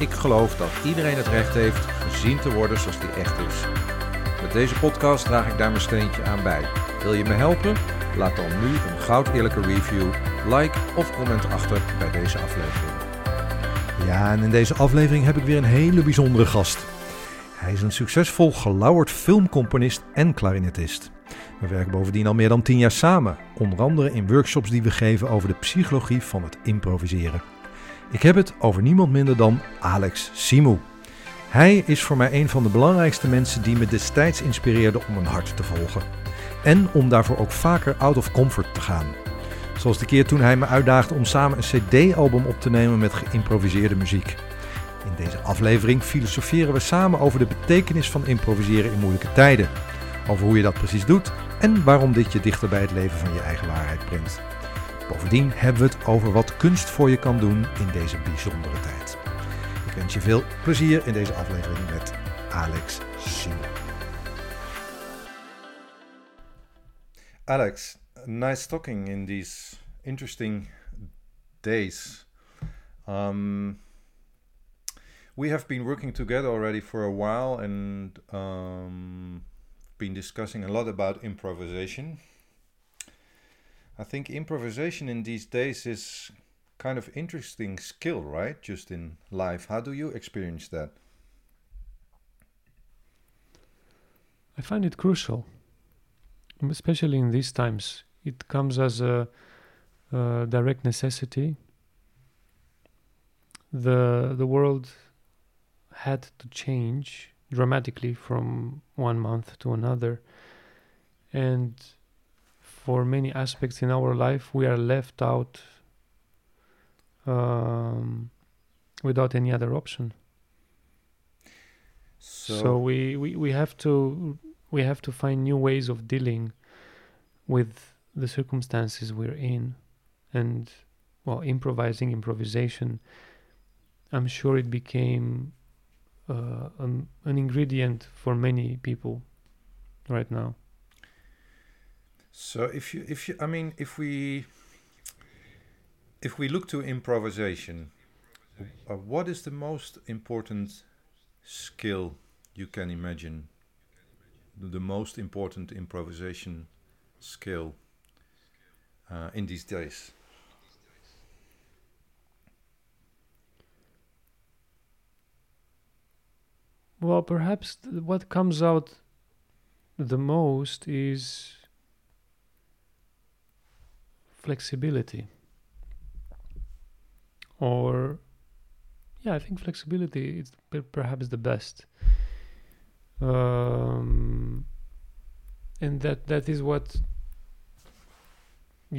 ik geloof dat iedereen het recht heeft gezien te worden zoals die echt is. Met deze podcast draag ik daar mijn steentje aan bij. Wil je me helpen? Laat dan nu een goud eerlijke review, like of comment achter bij deze aflevering. Ja, en in deze aflevering heb ik weer een hele bijzondere gast. Hij is een succesvol gelauwerd filmcomponist en klarinetist. We werken bovendien al meer dan 10 jaar samen, onder andere in workshops die we geven over de psychologie van het improviseren. Ik heb het over niemand minder dan Alex Simou. Hij is voor mij een van de belangrijkste mensen die me destijds inspireerde om een hart te volgen. En om daarvoor ook vaker out of comfort te gaan. Zoals de keer toen hij me uitdaagde om samen een CD-album op te nemen met geïmproviseerde muziek. In deze aflevering filosoferen we samen over de betekenis van improviseren in moeilijke tijden. Over hoe je dat precies doet en waarom dit je dichter bij het leven van je eigen waarheid brengt. Bovendien hebben we het over wat kunst voor je kan doen in deze bijzondere tijd. Ik wens je veel plezier in deze aflevering met Alex Simon. Alex, nice talking in these interesting days. Um, we have been working together already for a while and um, been discussing a lot about improvisation. I think improvisation in these days is kind of interesting skill, right? Just in life. How do you experience that? I find it crucial, especially in these times. It comes as a, a direct necessity. The the world had to change dramatically from one month to another, and for many aspects in our life, we are left out um, without any other option. So, so we, we, we have to we have to find new ways of dealing with the circumstances we're in and well improvising improvisation i'm sure it became uh, an, an ingredient for many people right now so if you if you I mean if we if we look to improvisation, uh, what is the most important skill you can imagine? The, most important improvisation skill uh, in these days. Well, perhaps th- what comes out the most is flexibility. Or yeah i think flexibility is perhaps the best. Um, and that that is what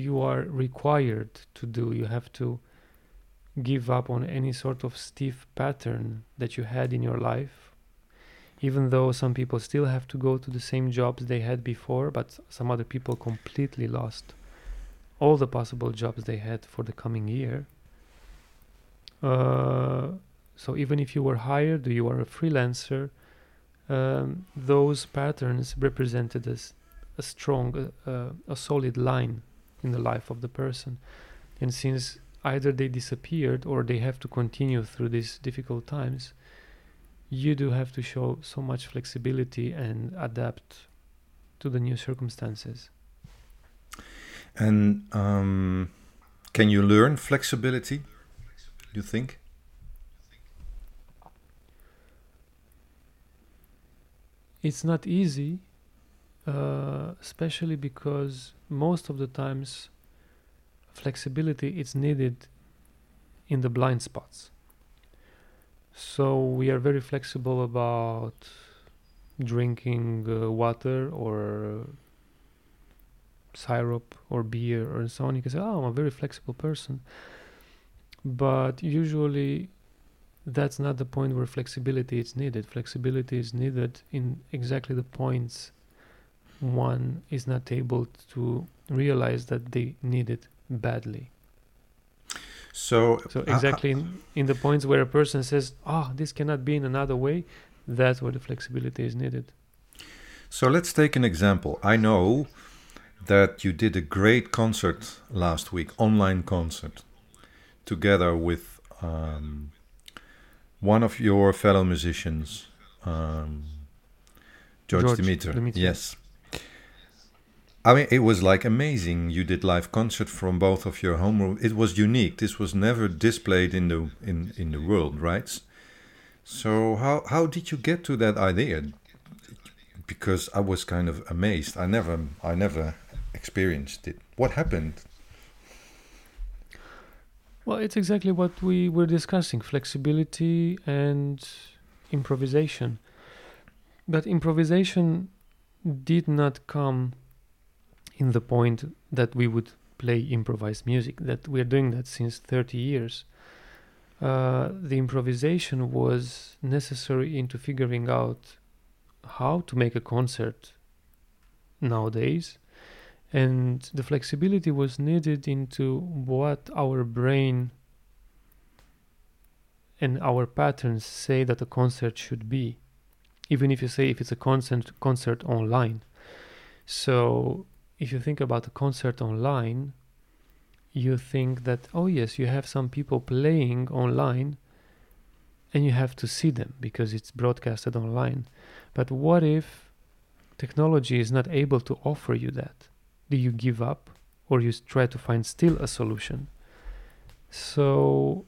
you are required to do. You have to give up on any sort of stiff pattern that you had in your life. Even though some people still have to go to the same jobs they had before but some other people completely lost all the possible jobs they had for the coming year. Uh, so even if you were hired you are a freelancer, um, those patterns represented as a strong, uh, a solid line in the life of the person. And since either they disappeared or they have to continue through these difficult times, you do have to show so much flexibility and adapt to the new circumstances. And um, can you learn flexibility? You think? It's not easy, uh, especially because most of the times flexibility is needed in the blind spots. So we are very flexible about drinking uh, water or syrup or beer or so on, you can say, "Oh, I'm a very flexible person." But usually, that's not the point where flexibility is needed. Flexibility is needed in exactly the points one is not able to realize that they need it badly. So, So uh, exactly in, in the points where a person says, oh, this cannot be in another way," that's where the flexibility is needed. So let's take an example. I know that you did a great concert last week, online concert, together with um, one of your fellow musicians, um, George, George Demeter. Demeter. Yes. I mean, it was like amazing. You did live concert from both of your home room. It was unique. This was never displayed in the in in the world, right? So how how did you get to that idea? because I was kind of amazed. I never, I never experienced it. What happened? Well, it's exactly what we were discussing: flexibility and improvisation. But improvisation did not come in the point that we would play improvised music. That we're doing that since 30 years. Uh, the improvisation was necessary into figuring out how to make a concert nowadays and the flexibility was needed into what our brain and our patterns say that a concert should be even if you say if it's a concert concert online so if you think about a concert online you think that oh yes you have some people playing online and you have to see them because it's broadcasted online but what if technology is not able to offer you that? Do you give up or you try to find still a solution? So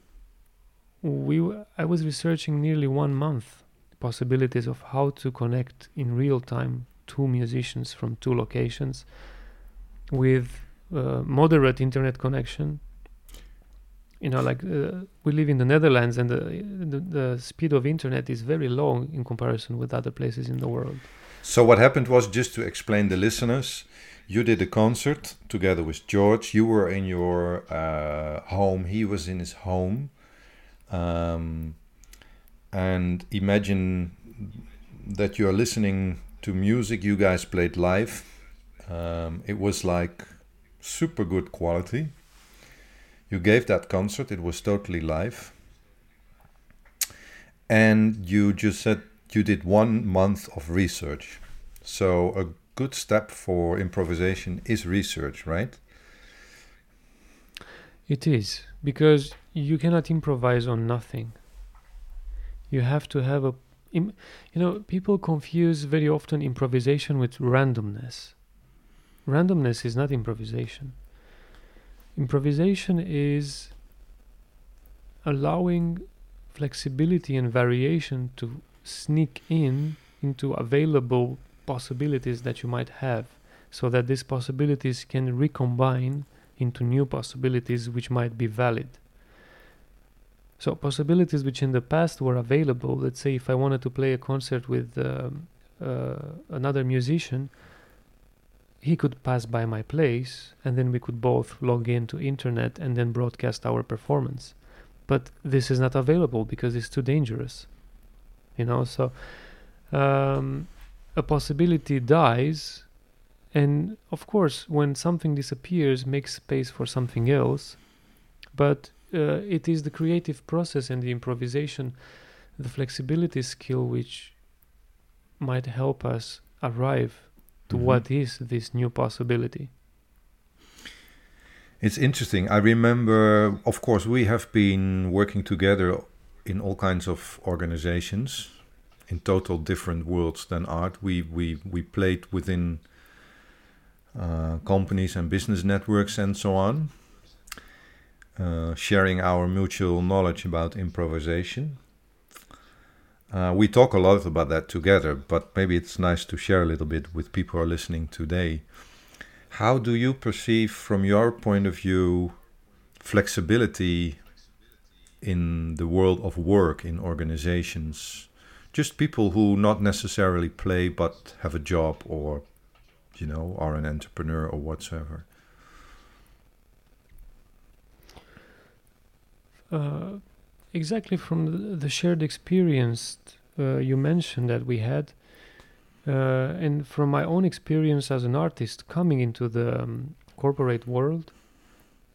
we w- I was researching nearly one month possibilities of how to connect in real time two musicians from two locations with uh, moderate internet connection you know like uh, we live in the netherlands and the, the the speed of internet is very low in comparison with other places in the world So what happened was just to explain the listeners. You did a concert together with George. You were in your uh, home. He was in his home. Um, and imagine that you are listening to music you guys played live. Um, it was like super good quality. You gave that concert. It was totally live. And you just said you did one month of research. So a good step for improvisation is research, right? it is because you cannot improvise on nothing. You have to have a you know people confuse very often improvisation with randomness. Randomness is not improvisation. Improvisation is allowing flexibility and variation to sneak in into available possibilities that you might have so that these possibilities can recombine into new possibilities which might be valid. So possibilities which in the past were available let's say if i wanted to play a concert with um, uh, another musician he could pass by my place and then we could both log into internet and then broadcast our performance. But this is not available because it's too dangerous you know? So um, a possibility dies and of course when something disappears makes space for something else but uh, it is the creative process and the improvisation the flexibility skill which might help us arrive to Mhm. what is this new possibility It's interesting. I remember, of course, we have been working together in all kinds of organizations in total different worlds than art. We we we played within uh, companies and business networks and so on, uh, sharing our mutual knowledge about improvisation. Uh, we talk a lot about that together, but maybe it's nice to share a little bit with people who are listening today. How do you perceive, from your point of view, flexibility in the world of work in organizations? Just people who not necessarily play but have a job or, you know, are an entrepreneur or whatsoever. uh, exactly from the, shared experience uh, you mentioned that we had, uh, and from my own experience as an artist coming into the um, corporate world,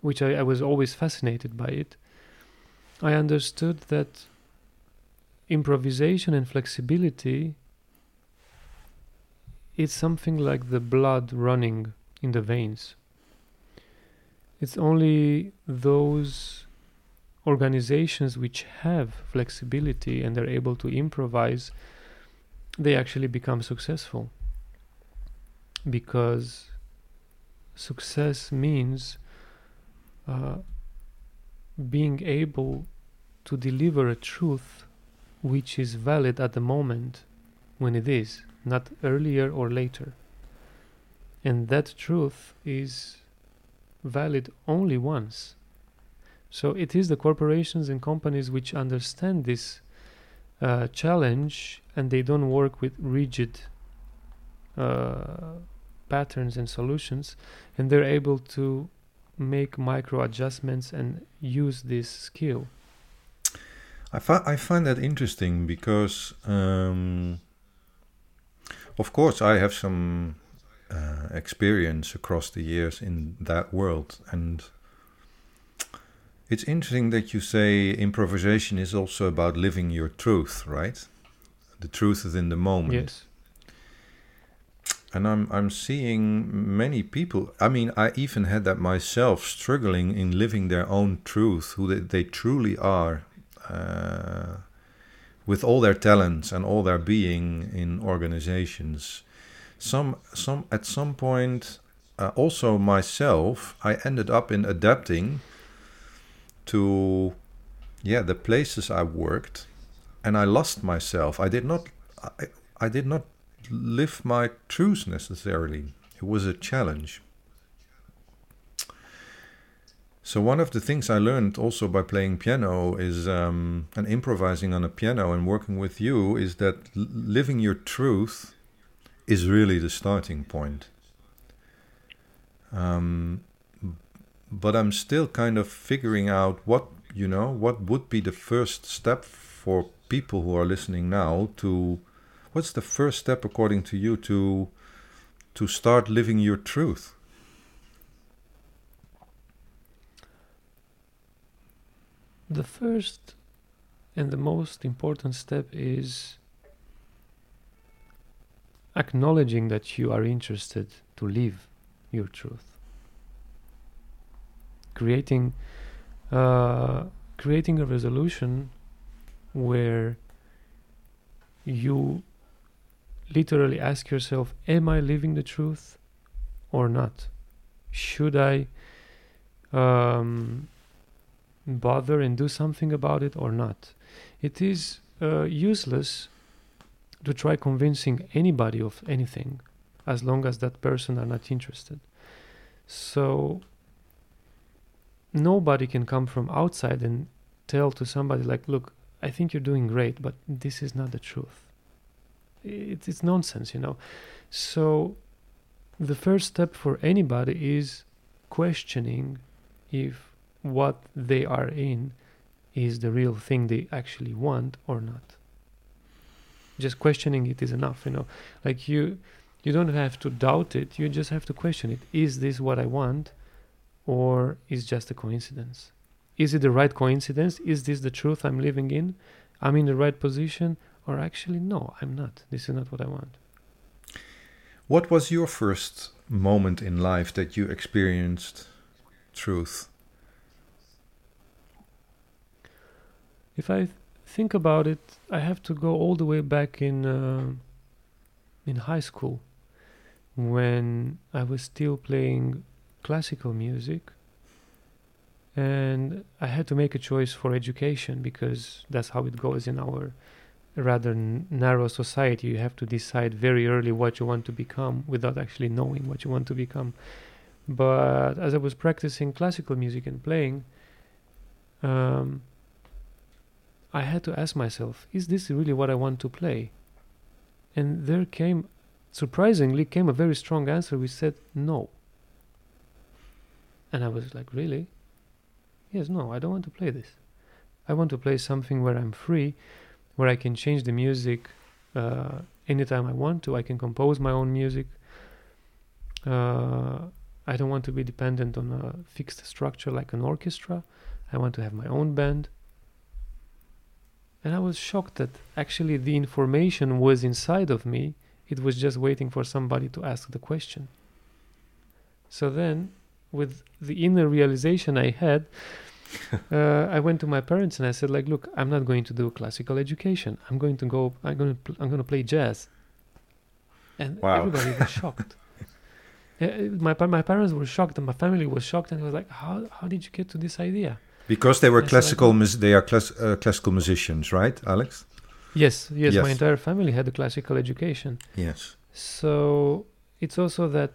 which I, I was always fascinated by it, I understood that improvisation and flexibility is something like the blood running in the veins. It's only those organizations which have flexibility and are able to improvise, they actually become successful. Because success means uh, being able to deliver a truth which is valid at the moment when it is, not earlier or later. And that truth is valid only once. So it is the corporations and companies which understand this uh, challenge and they don't work with rigid uh, patterns and solutions, and they're able to make micro adjustments and use this skill. I, fi- I find that interesting because, um, of course, I have some uh, experience across the years in that world. And it's interesting that you say improvisation is also about living your truth, right? The truth is in the moment. Yes. And I'm I'm seeing many people. I mean, I even had that myself, struggling in living their own truth, who they, they truly are, uh, with all their talents and all their being in organizations some some at some point uh, also myself i ended up in adapting to yeah the places i worked and i lost myself. I did not i, I did not live my truth necessarily. It was a challenge so one of the things I learned also by playing piano is um, and improvising on a piano and working with you is that living your truth is really the starting point. Um, but I'm still kind of figuring out what you know what would be the first step for people who are listening now to what's the first step according to you to to start living your truth the first and the most important step is acknowledging that you are interested to live your truth. Creating uh, creating a resolution where you literally ask yourself am i living the truth or not? Should i um, bother and do something about it or not. It is uh, useless to try convincing anybody of anything as long as that person are not interested. So nobody can come from outside and tell to somebody like look i think you're doing great but this is not the truth. It, it's nonsense you know? So the first step for anybody is questioning if what they are in is the real thing they actually want or not. Just questioning it is enough you know. Like you you don't have to doubt it you just have to question it. Is this what i want or is just a coincidence? Is it the right coincidence? Is this the truth i'm living in? I'm in the right position or actually no i'm not. This is not what i want. What was your first moment in life that you experienced truth if i think about it, I have to go all the way back in uh, in high school when I was still playing classical music and I had to make a choice for education because that's how it goes in our rather n- narrow society. You have to decide very early what you want to become without actually knowing what you want to become. But as I was practicing classical music and playing, um, I had to ask myself, is this really what I want to play? And there came, surprisingly, came a very strong answer which said no. And I was like, really? Yes, no, I don't want to play this. I want to play something where I'm free, where I can change the music uh, anytime I want to. I can compose my own music. Uh, I don't want to be dependent on a fixed structure like an orchestra. I want to have my own band. And I was shocked that actually the information was inside of me. It was just waiting for somebody to ask the question. So then, with the inner realization I had, uh, I went to my parents and I said, like, look, I'm not going to do classical education. I'm going to go. I'm going to. Pl- I'm going to play jazz. And Wow. everybody was shocked. Yeah, it- my my parents were shocked and my family was shocked and I was like, how how did you get to this idea? Because they were Yes, classical, mus- they are class- uh, classical musicians, right, Alex? Yes, yes, my entire family had a classical education. Yes. So it's also that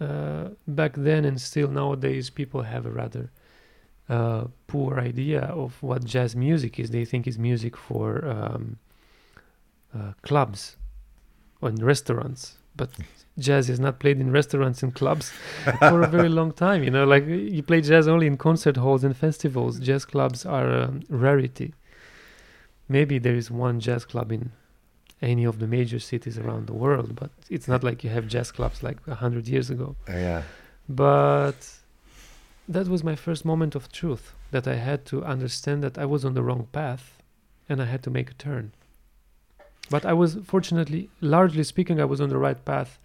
uh, back then and still nowadays, people have a rather uh, poor idea of what jazz music is. They think it's music for um, uh, clubs or in restaurants, but jazz is not played in restaurants and clubs for a very long time. You know, like you play jazz only in concert halls and festivals. Jazz clubs are a rarity. Maybe there is one jazz club in any of the major cities around the world, but it's not like you have jazz clubs like a hundred years ago. Oh, yeah. But that was my first moment of truth that I had to understand that I was on the wrong path and I had to make a turn. But I was fortunately, largely speaking, I was on the right path.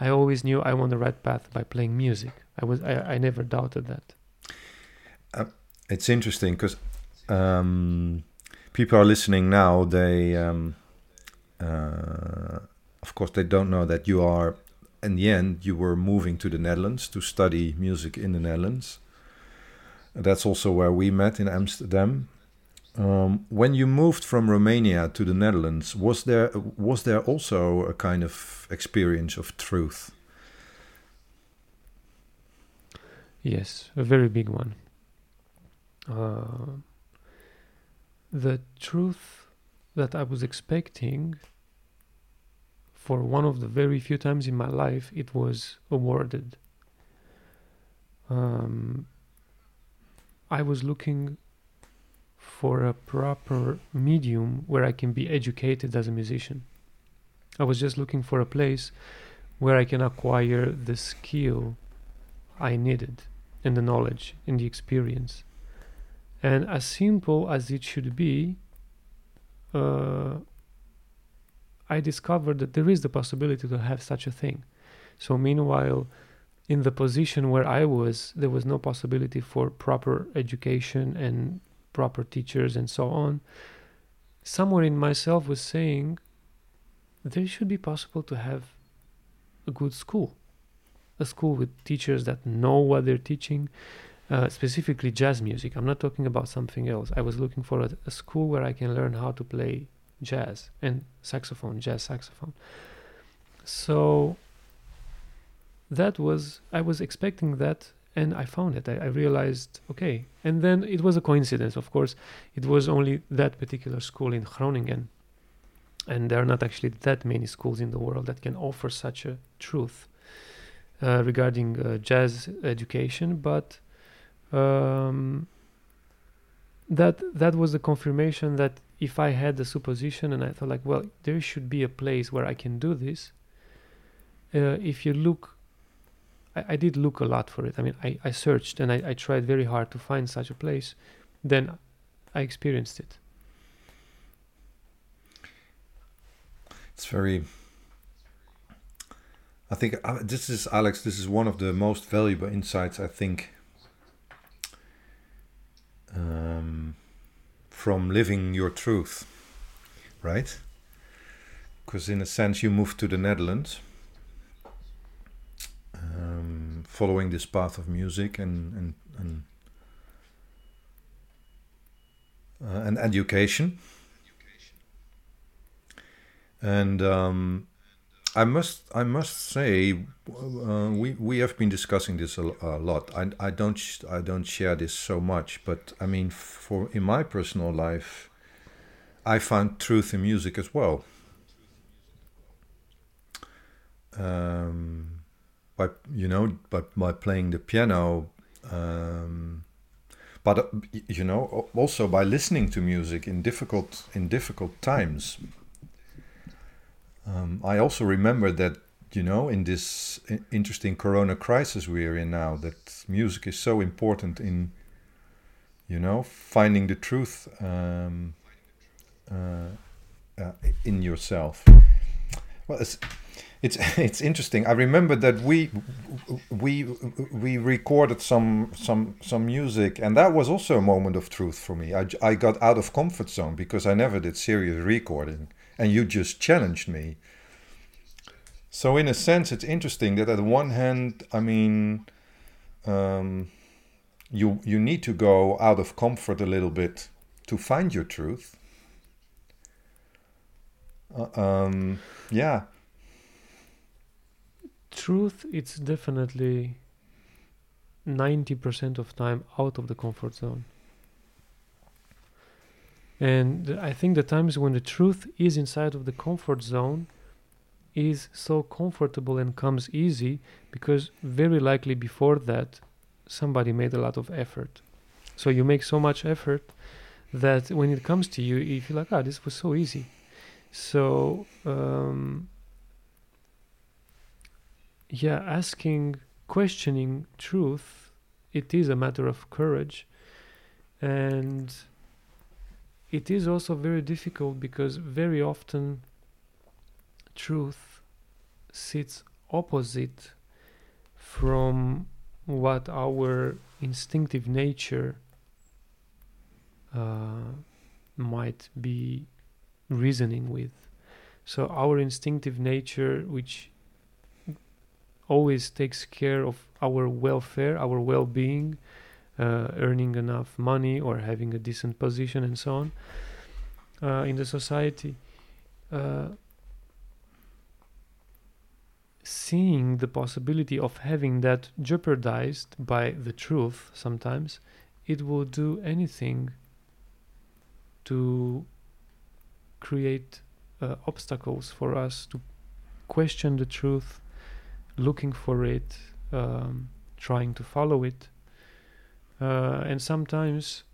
I always knew I'm on the right path by playing music. I was I, I never doubted that. It's interesting because um, people are listening now. They, um, uh, of course, they don't know that you are. In the end, you were moving to the Netherlands to study music in the Netherlands. That's also where we met in Amsterdam. Um, when you moved from Romania to the Netherlands, was there was there also a kind of experience of truth? Yes, a very big one. Uh, the truth that I was expecting for one of the very few times in my life it was awarded. Um, I was looking for a proper medium where I can be educated as a musician. I was just looking for a place where I can acquire the skill I needed and the knowledge and the experience. And as simple as it should be, uh, I discovered that there is the possibility to have such a thing. So, meanwhile, in the position where I was, there was no possibility for proper education and proper teachers and so on. Somewhere in myself was saying, there should be possible to have a good school a school with teachers that know what they're teaching, uh, specifically jazz music. I'm not talking about something else. I was looking for a, a school where I can learn how to play jazz and saxophone, jazz saxophone. So that was, I was expecting that and I found it. I, I realized, okay. And then it was a coincidence, of course. It was only that particular school in Groningen. And there are not actually that many schools in the world that can offer such a truth uh, regarding uh, jazz education, but um, that that was the confirmation that if I had the supposition and I thought like, well, there should be a place where I can do this. Uh, if you look, I, I did look a lot for it. I mean, I, I searched and I, I tried very hard to find such a place. Then I experienced it. It's very. I think uh, this is Alex. This is one of the most valuable insights I think um, from living your truth, right? Because in a sense, you moved to the Netherlands, um, following this path of music and and and, uh, and education. And um, I must I must say uh, we we have been discussing this a, a lot. I, I don't I don't share this so much, but I mean for in my personal life, I found truth in music as well. Um, by you know by by playing the piano, um, but uh, you know, also by listening to music in difficult in difficult times. Um, I also remember that you know in this interesting Corona crisis we are in now, that music is so important in you know finding the truth um, uh, uh, in yourself. Well, it's it's interesting. I remember that we we we recorded some some some music, and that was also a moment of truth for me. I, I got out of comfort zone because I never did serious recording, and you just challenged me. So in a sense, it's interesting that at one hand, I mean, um, you you need to go out of comfort a little bit to find your truth. Uh, um, yeah. Truth it's definitely 90% of time out of the comfort zone. And i think the times when the truth is inside of the comfort zone is so comfortable and comes easy because very likely before that somebody made a lot of effort. So you make so much effort that when it comes to you you feel like ah this was so easy. So um, yeah asking questioning truth it is a matter of courage. And it is also very difficult because very often truth sits opposite from what our instinctive nature uh, might be reasoning with. So our instinctive nature which always takes care of our welfare, our well-being, uh, earning enough money or having a decent position and so on uh, in the society. Uh, seeing the possibility of having that jeopardized by the truth sometimes, it will do anything to create uh, obstacles for us to question the truth looking for it, um, trying to follow it, uh, and sometimes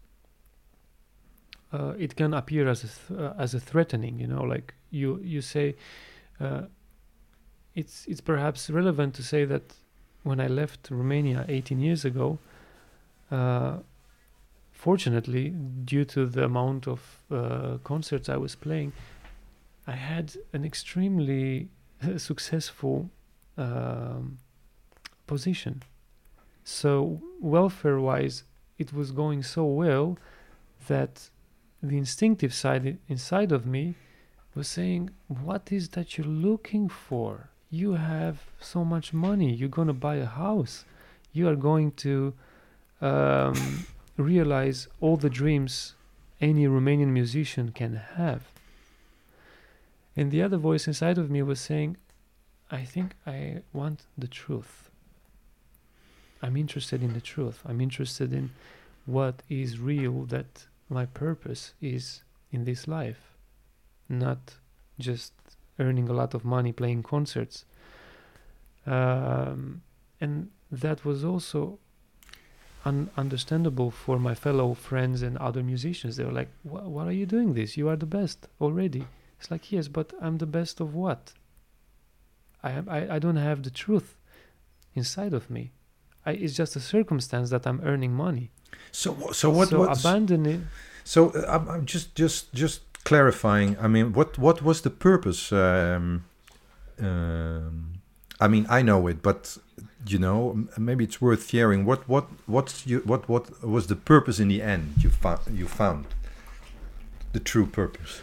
uh, it can appear as a th- uh, as a threatening. You know, like you you say, uh, it's it's perhaps relevant to say that when I left Romania 18 years ago. Uh, fortunately, due to the amount of uh, concerts I was playing, I had an extremely successful um, position. So welfare wise, it was going so well that the instinctive side inside of me was saying, "What is that you're looking for? You have so much money. You're gonna buy a house. You are going to um, realize all the dreams any Romanian musician can have." And the other voice inside of me was saying, I think I want the truth. I'm interested in the truth. I'm interested in what is real, that my purpose is in this life, not just earning a lot of money playing concerts. Um, and that was also un- understandable for my fellow friends and other musicians. They were like, "Wh- What are you doing this? You are the best already. It's like, Yes, but I'm the best of what? I, I, I don't have the truth inside of me. I, it's just a circumstance that I'm earning money. So so what so what's- abandon. So uh, I'm, I'm just just just clarifying. I mean, what what was the purpose? Um, um, I mean, I know it, but you know, maybe it's worth sharing. What what what's you what what was the purpose in the end? You found you found the true purpose.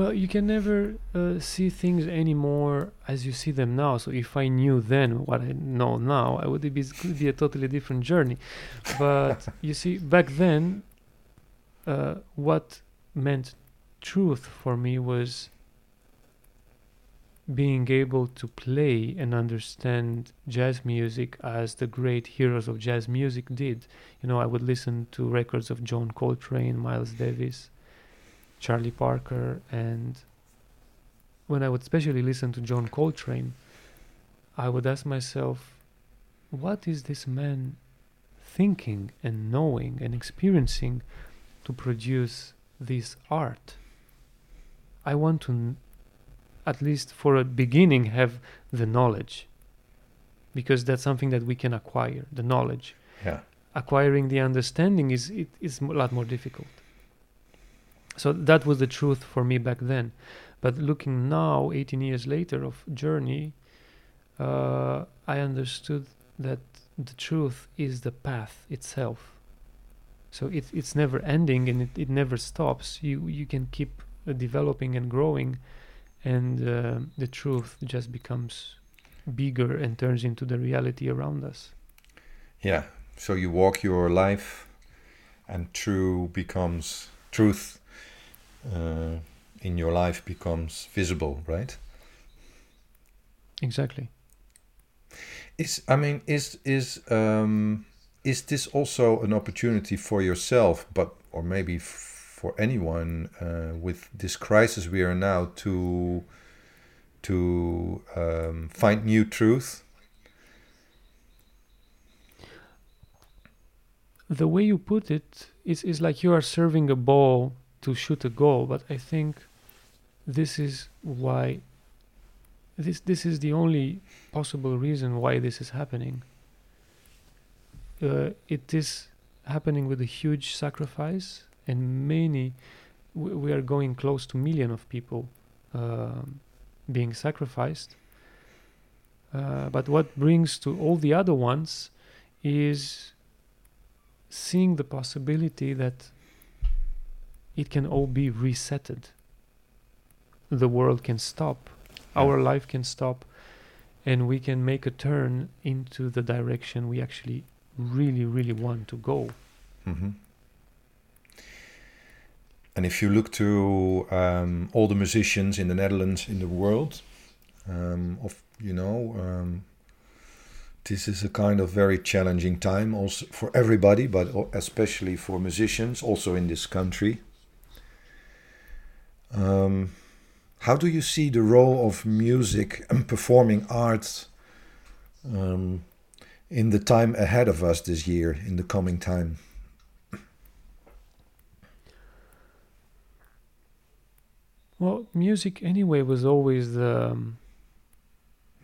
Well, you can never uh, see things anymore as you see them now. So if I knew then what I know now, I would be could be a totally different journey. But you see, back then, uh, what meant truth for me was being able to play and understand jazz music as the great heroes of jazz music did. You know, I would listen to records of John Coltrane, Miles Davis, Charlie Parker, and when I would especially listen to John Coltrane, I would ask myself, what is this man thinking and knowing and experiencing to produce this art. I want to, n- at least for a beginning, have the knowledge because that's something that we can acquire the knowledge. Yeah. Acquiring the understanding is it is a lot more difficult. So that was the truth for me back then. But looking now, 18 years later of journey, uh, I understood that the truth is the path itself. So it, it's never ending and it, it never stops. You you can keep uh, developing and growing, and uh, the truth just becomes bigger and turns into the reality around us. Yeah. So you walk your life, and true becomes truth. Uh, in your life becomes visible, right? Exactly. Is I mean, is is um, is this also an opportunity for yourself, but or maybe for anyone uh, with this crisis we are now to to um, find new truth? The way you put it is, is like you are serving a ball to shoot a goal, but I think this is why this this is the only possible reason why this is happening. Uh, it is happening with a huge sacrifice, and many we, we are going close to million of people um, being sacrificed. Uh, but what brings to all the other ones is seeing the possibility that it can all be resetted. The world can stop, Yeah. our life can stop, and we can make a turn into the direction we actually really, really want to go. hmm And if you look to um, all the musicians in the Netherlands, in the world, um, of you know, um, this is a kind of very challenging time also for everybody, but especially for musicians, also in this country. Um, how do you see the role of music and performing arts um, in the time ahead of us this year, in the coming time? Well, music anyway was always the um,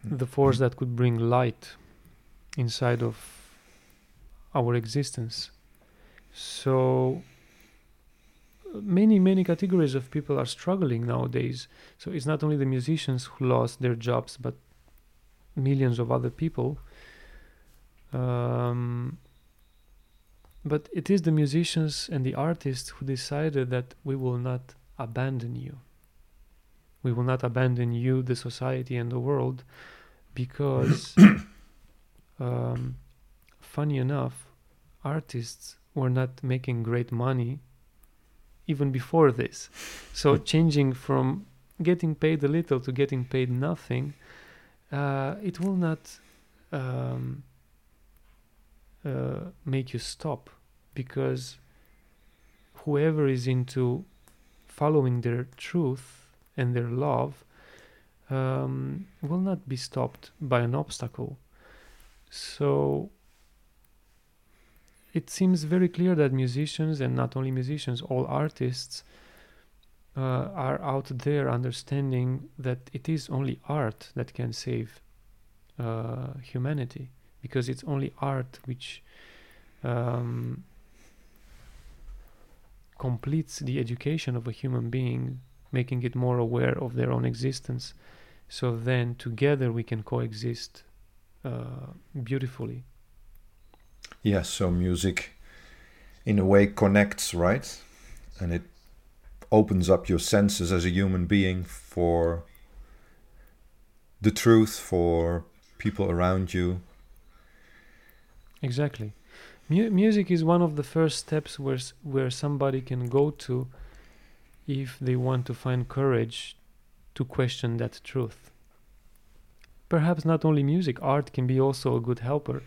the force that could bring light inside of our existence. So many many categories of people are struggling nowadays. So it's not only the musicians who lost their jobs, but millions of other people. Um, but it is the musicians and the artists who decided that we will not abandon you. We will not abandon you, the society, and the world, because, um, funny enough, artists were not making great money even before this. So, changing from getting paid a little to getting paid nothing, uh, it will not um, uh, make you stop because whoever is into following their truth and their love um, will not be stopped by an obstacle. So it seems very clear that musicians, and not only musicians, all artists, uh, are out there understanding that it is only art that can save uh, humanity, because it's only art which um, completes the education of a human being making it more aware of their own existence. So then together we can coexist uh, beautifully. Yes, so music in a way connects, right? And it opens up your senses as a human being for the truth, for people around you. Exactly. Mu- music is one of the first steps where where somebody can go to if they want to find courage to question that truth. Perhaps not only music, art can be also a good helper.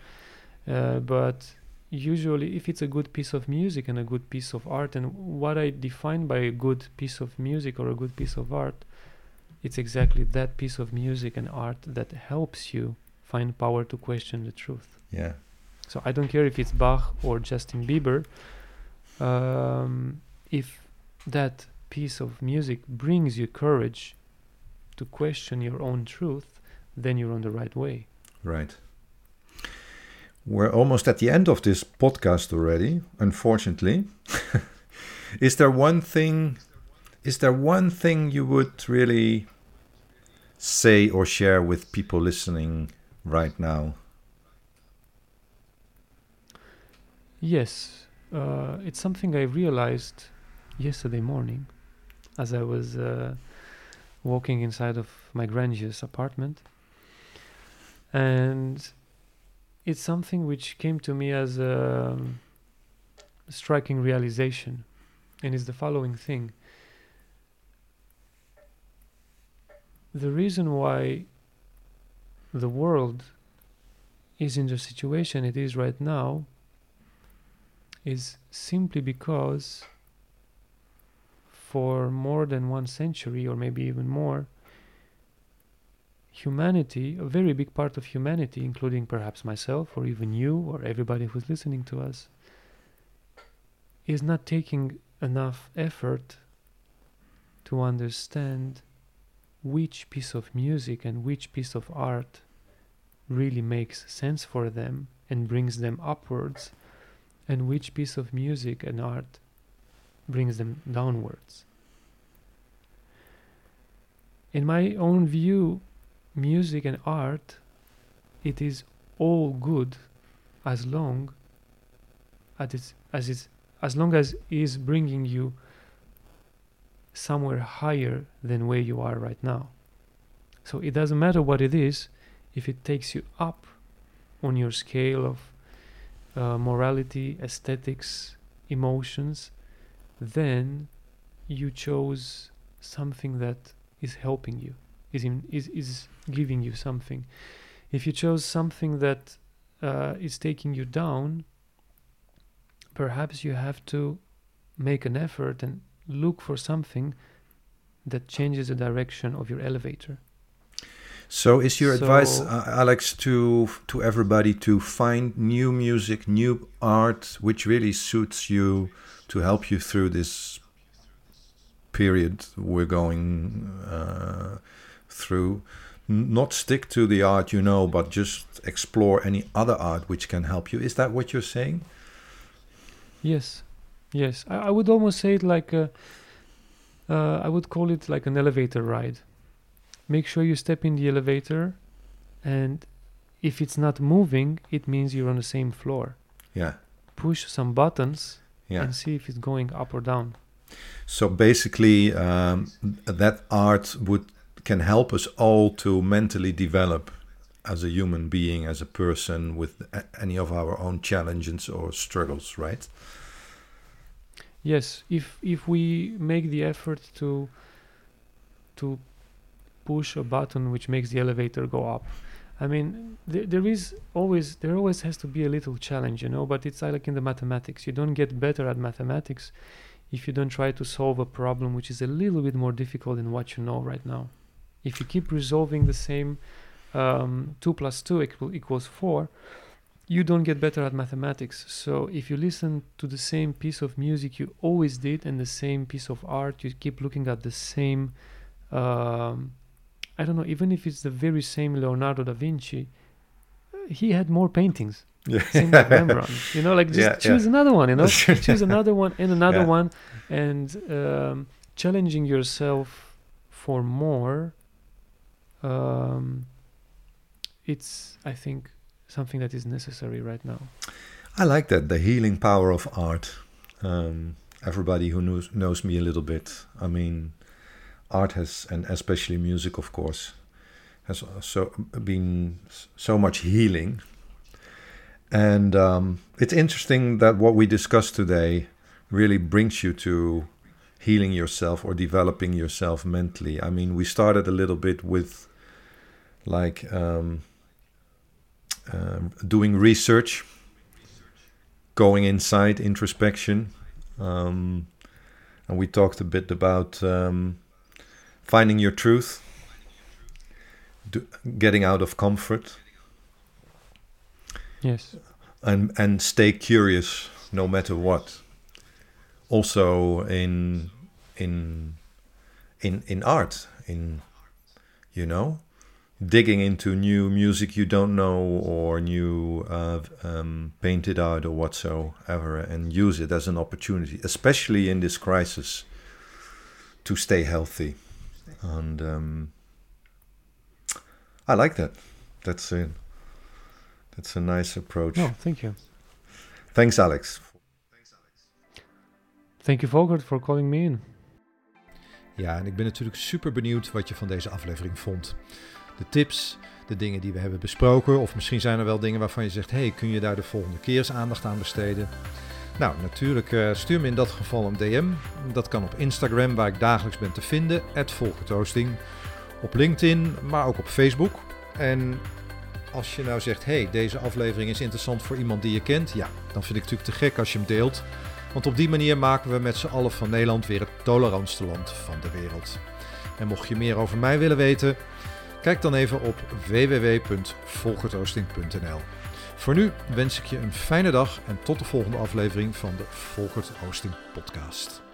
Uh, but usually, if it's a good piece of music and a good piece of art, and what I define by a good piece of music or a good piece of art, it's exactly that piece of music and art that helps you find power to question the truth. Yeah. So I don't care if it's Bach or Justin Bieber. Um, if that piece of music brings you courage to question your own truth, then you're on the right way. Right. We're almost at the end of this podcast already, unfortunately. is there one thing is there one thing you would really say or share with people listening right now? Yes, uh, it's something I realized yesterday morning as I was uh, walking inside of my grandier's apartment. And it's something which came to me as a um, striking realization. And it's the following thing the reason why the world is in the situation it is right now is simply because for more than one century or maybe even more humanity a very big part of humanity including perhaps myself or even you or everybody who's listening to us is not taking enough effort to understand which piece of music and which piece of art really makes sense for them and brings them upwards, and which piece of music and art brings them downwards. In my own view, music and art, it is all good as long as it's, as it's as long as it is bringing you somewhere higher than where you are right now. So it doesn't matter what it is, if it takes you up on your scale of uh, morality, aesthetics, emotions, then you chose something that is helping you, is, in, is, is giving you something. If you chose something that uh, is taking you down, perhaps you have to make an effort and look for something that changes the direction of your elevator. So, is your so advice, uh, Alex, to to everybody to find new music, new art, which really suits you to help you through this period we're going uh, through? Not stick to the art you know, but just explore any other art which can help you. Is that what you're saying? Yes, Yes, I, I would almost say it like a, uh, I would call it like an elevator ride. Make sure you step in the elevator, and if it's not moving, it means you're on the same floor. Yeah. Push some buttons yeah. and see if it's going up or down. So basically, um, that art would can help us all to mentally develop as a human being, as a person, with any of our own challenges or struggles, right? yes if if we make the effort to to push a button which makes the elevator go up. I mean th- there is always there always has to be a little challenge you know but it's like in the mathematics. You don't get better at mathematics if you don't try to solve a problem which is a little bit more difficult than what you know right now if you keep resolving the same um, 2 plus 2 equal, equals 4 you don't get better at mathematics. So if you listen to the same piece of music you always did and the same piece of art, you keep looking at the same, um, I don't know, even if it's the very same Leonardo da Vinci, he had more paintings. Yeah. Same like Rembrandt. You know, like just yeah, choose yeah. another one, you know, choose another one and another Yeah. one and um, challenging yourself for more. Um, it's, I think, something that is necessary right now. I like that the healing power of art. Um, everybody who knows knows me a little bit. I mean, art has, and especially music, of course, has so been so much healing. And um, it's interesting that what we discussed today really brings you to healing yourself or developing yourself mentally. I mean, we started a little bit with like um, um, doing research, going inside, introspection. Um, and we talked a bit about um, finding your truth, do, getting out of comfort. Yes. and and stay curious no matter what. Also in in in in art, in you know, digging into new music you don't know or new uh, um, painted art or whatsoever, and use it as an opportunity, especially in this crisis, to stay healthy. And um, I like that. That's a that's a nice approach. No, thank you. Thanks, Alex. Thanks, Alex. Thank you, Volkert, for calling me in. Ja, en ik ben natuurlijk super benieuwd wat je van deze aflevering vond. De tips, de dingen die we hebben besproken, of misschien zijn er wel dingen waarvan je zegt: hey, kun je daar de volgende keer eens aandacht aan besteden? Nou, natuurlijk uh, stuur me in dat geval een DM. Dat kan op Instagram, waar ik dagelijks ben te vinden, @volkertoasting. Op LinkedIn, maar ook op Facebook. En als je nou zegt: hey, deze aflevering is interessant voor iemand die je kent, ja, dan vind ik het natuurlijk te gek als je hem deelt. Want op die manier maken we met z'n allen van Nederland weer het tolerantste land van de wereld. En mocht je meer over mij willen weten, kijk dan even op www.volkertoasting.nl. Voor nu wens ik je een fijne dag en tot de volgende aflevering van de Volkert Oosting Podcast.